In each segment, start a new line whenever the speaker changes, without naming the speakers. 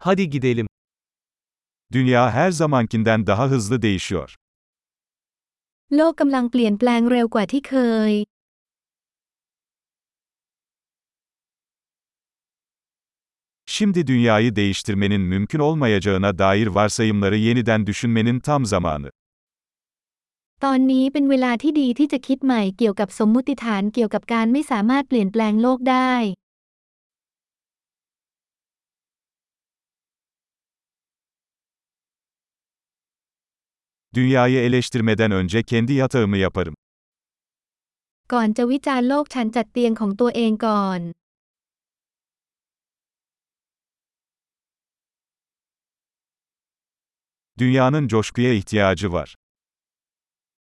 Hadi gidelim.
Dünya her zamankinden daha hızlı değişiyor.
โลกกำลังเปลี่ยนแปลงเร็วกว่าที่เคย
Şimdi dünyayı değiştirmenin mümkün olmayacağına dair varsayımları yeniden düşünmenin tam zamanı.
ตอนนี้เป็นเวลาที่ดีที่จะคิดใหม่เกี่ยวกับสมมุติฐานเกี่ยวกับการไม่สามารถเปลี่ยนแปลงโลกได้
Dünyayı eleştirmeden önce kendi yatağımı yaparım.
ก่อนจะวิจารณ์โลกฉันจัดเตียงของตัวเองก่อน
Dünyanın coşkuya ihtiyacı var.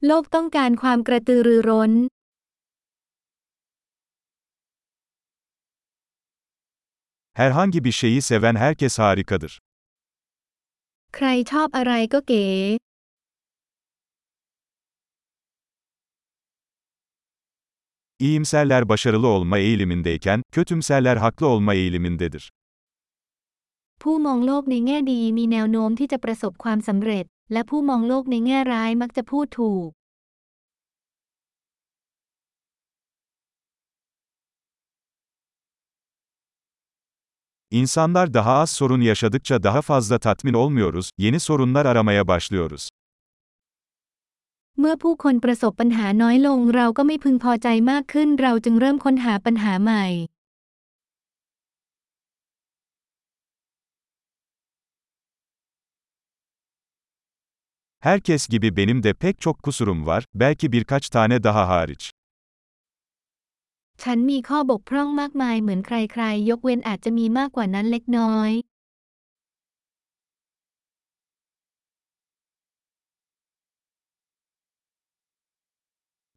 โลกต้องการความกระตือรือร้น
Herhangi bir şeyi seven herkes harikadır.
ใครชอบอะไรก็เก๋
İyimserler başarılı olma eğilimindeyken, kötümserler haklı olma eğilimindedir.
ผู้มองโลกในแง่ดีมีแนวโน้มที่จะประสบความสำเร็จ และผู้มองโลกในแง่ร้ายมักจะพูดถูก
İnsanlar daha az sorun yaşadıkça daha fazla tatmin olmuyoruz, yeni sorunlar aramaya başlıyoruz.
เมื่อผู้คนประสบปัญหาน้อยลงเราก็ไม่พึงพอใจมากขึ้น เราจึงเริ่มค้นหาปัญหาใหม่
Herkes gibi benim de pek çok kusurum var, belki birkaç tane daha hariç.
ฉันมีข้อบกพร่องมากมายเหมือนใครๆ ยกเว้นอาจจะมีมากกว่านั้นเล็กน้อย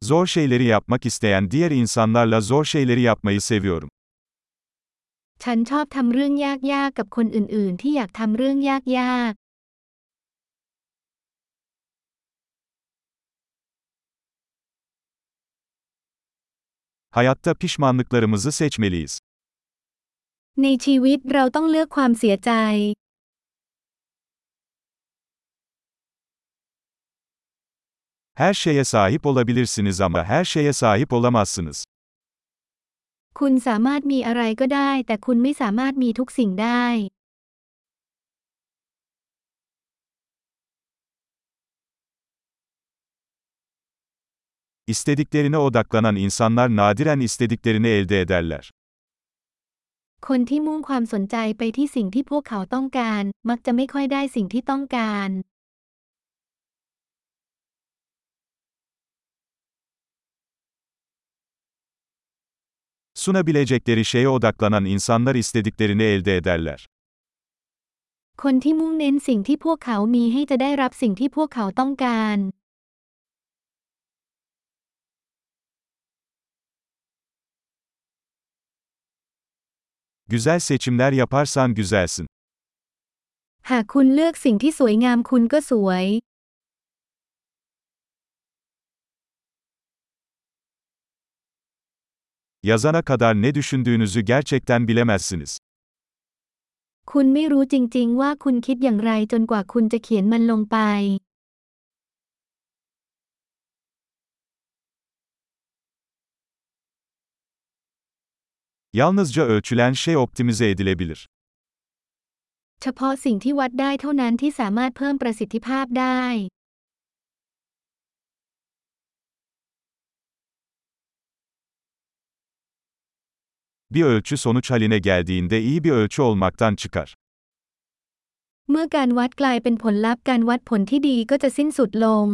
Zor şeyleri yapmak isteyen diğer insanlarla zor şeyleri yapmayı seviyorum.
ฉันชอบทำเรื่องยากๆ กับคนอื่นๆ ที่อยากทำเรื่องยาก
Hayatta pişmanlıklarımızı seçmeliyiz.
ๆ ในชีวิตเราต้องเลือกความเสียใจ
Her şeye sahip olabilirsiniz ama her şeye sahip olamazsınız.
คุณสามารถมีอะไรก็ได้ แต่คุณไม่สามารถมีทุกสิ่งได้
İstediklerine odaklanan insanlar nadiren istediklerini elde ederler.
คนที่มุ่งความสนใจไปที่สิ่งที่พวกเขาต้องการ มักจะไม่ค่อยได้สิ่งที่ต้องการ
Sunabilecekleri şeye odaklanan insanlar istediklerini elde ederler.
คนที่มุ่งเน้นสิ่งที่พวกเขามีให้จะได้รับสิ่งที่พวกเขาต้องการ
Güzel seçimler yaparsan güzelsin.
หากคุณเลือกสิ่งที่สวยงามคุณก็สวย
Yazana kadar ne düşündüğünüzü gerçekten bilemezsiniz.
คุณไม่รู้จริงๆ ว่าคุณคิดอย่างไรจนกว่าคุณจะเขียนมันลงไป
Yalnızca ölçülen şey optimize edilebilir.
เฉพาะสิ่งที่วัดได้เท่านั้นที่สามารถเพิ่มประสิทธิภาพได้
Bir ölçü sonuç haline geldiğinde iyi bir ölçü olmaktan çıkar.
เมื่อการวัดกลายเป็นผลลัพธ์การวัดผลที่ดีก็จะสิ้นสุดลง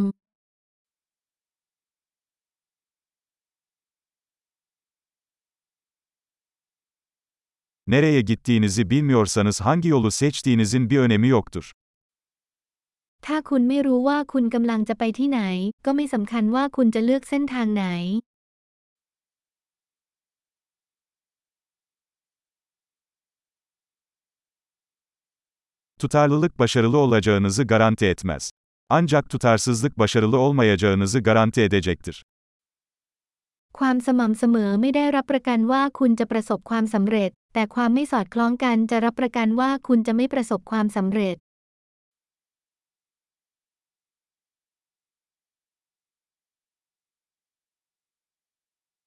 Nereye gittiğinizi bilmiyorsanız hangi yolu seçtiğinizin bir önemi yoktur.
ถ้าคุณไม่รู้ว่าคุณกำลังจะไปที่ไหน ก็ไม่สำคัญว่าคุณจะเลือกเส้นทางไหน
Tutarlılık başarılı olacağınızı garanti etmez. Ancak tutarsızlık başarılı olmayacağınızı garanti edecektir.
ความสม่ำเสมอไม่ได้รับประกันว่าคุณจะประสบความสำเร็จ แต่ความไม่สอดคล้องกันจะรับประกันว่าคุณจะไม่ประสบความสำเร็จ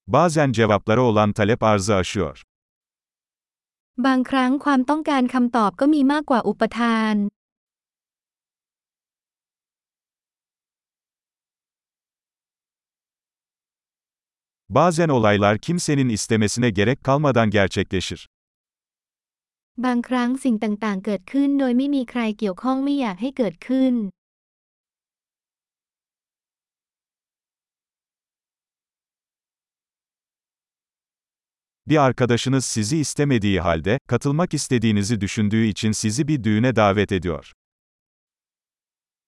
Bazen cevaplara olan talep arzı aşıyor.
บางครั้งความต้องการคำตอบก็มีมากกว่าอุปทาน
Bazen olaylar kimsenin istemesine gerek kalmadan gerçekleşir.
บางครั้งสิ่งต่างๆ เกิดขึ้นโดยไม่มีใครเกี่ยวข้องไม่อยากให้เกิดขึ้น
Bir arkadaşınız sizi istemediği halde, katılmak istediğinizi düşündüğü için sizi bir düğüne davet ediyor.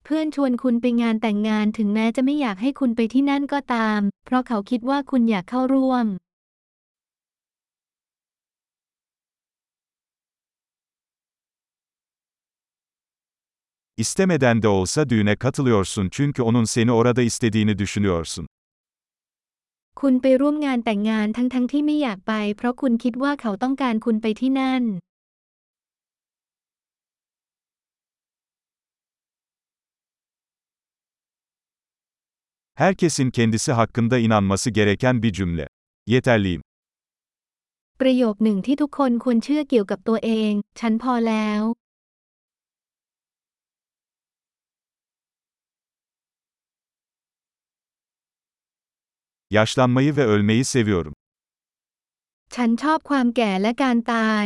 เพื่อนชวนคุณไปงานแต่งงานถึงแม้จะไม่อยากให้คุณไปที่นั่นก็ตาม เพราะเขาคิดว่าคุณอยากเข้าร่วม
İstemeden de olsa düğüne katılıyorsun çünkü onun seni orada istediğini düşünüyorsun.
คุณไปร่วมงานแต่งงานทั้งๆทที่ไม่อยากไป เพราะคุณคิดว่าเขาต้องการคุณไปที่นั่น
Herkesin kendisi hakkında inanması gereken bir cümle. Yeterliyim.
ประโยคหนึ่งที่ทุกคนควรเชื่อเกี่ยวกับตัวเอง ฉันพอแล้ว
Yaşlanmayı ve ölmeyi seviyorum.
ฉันชอบความแก่และการตาย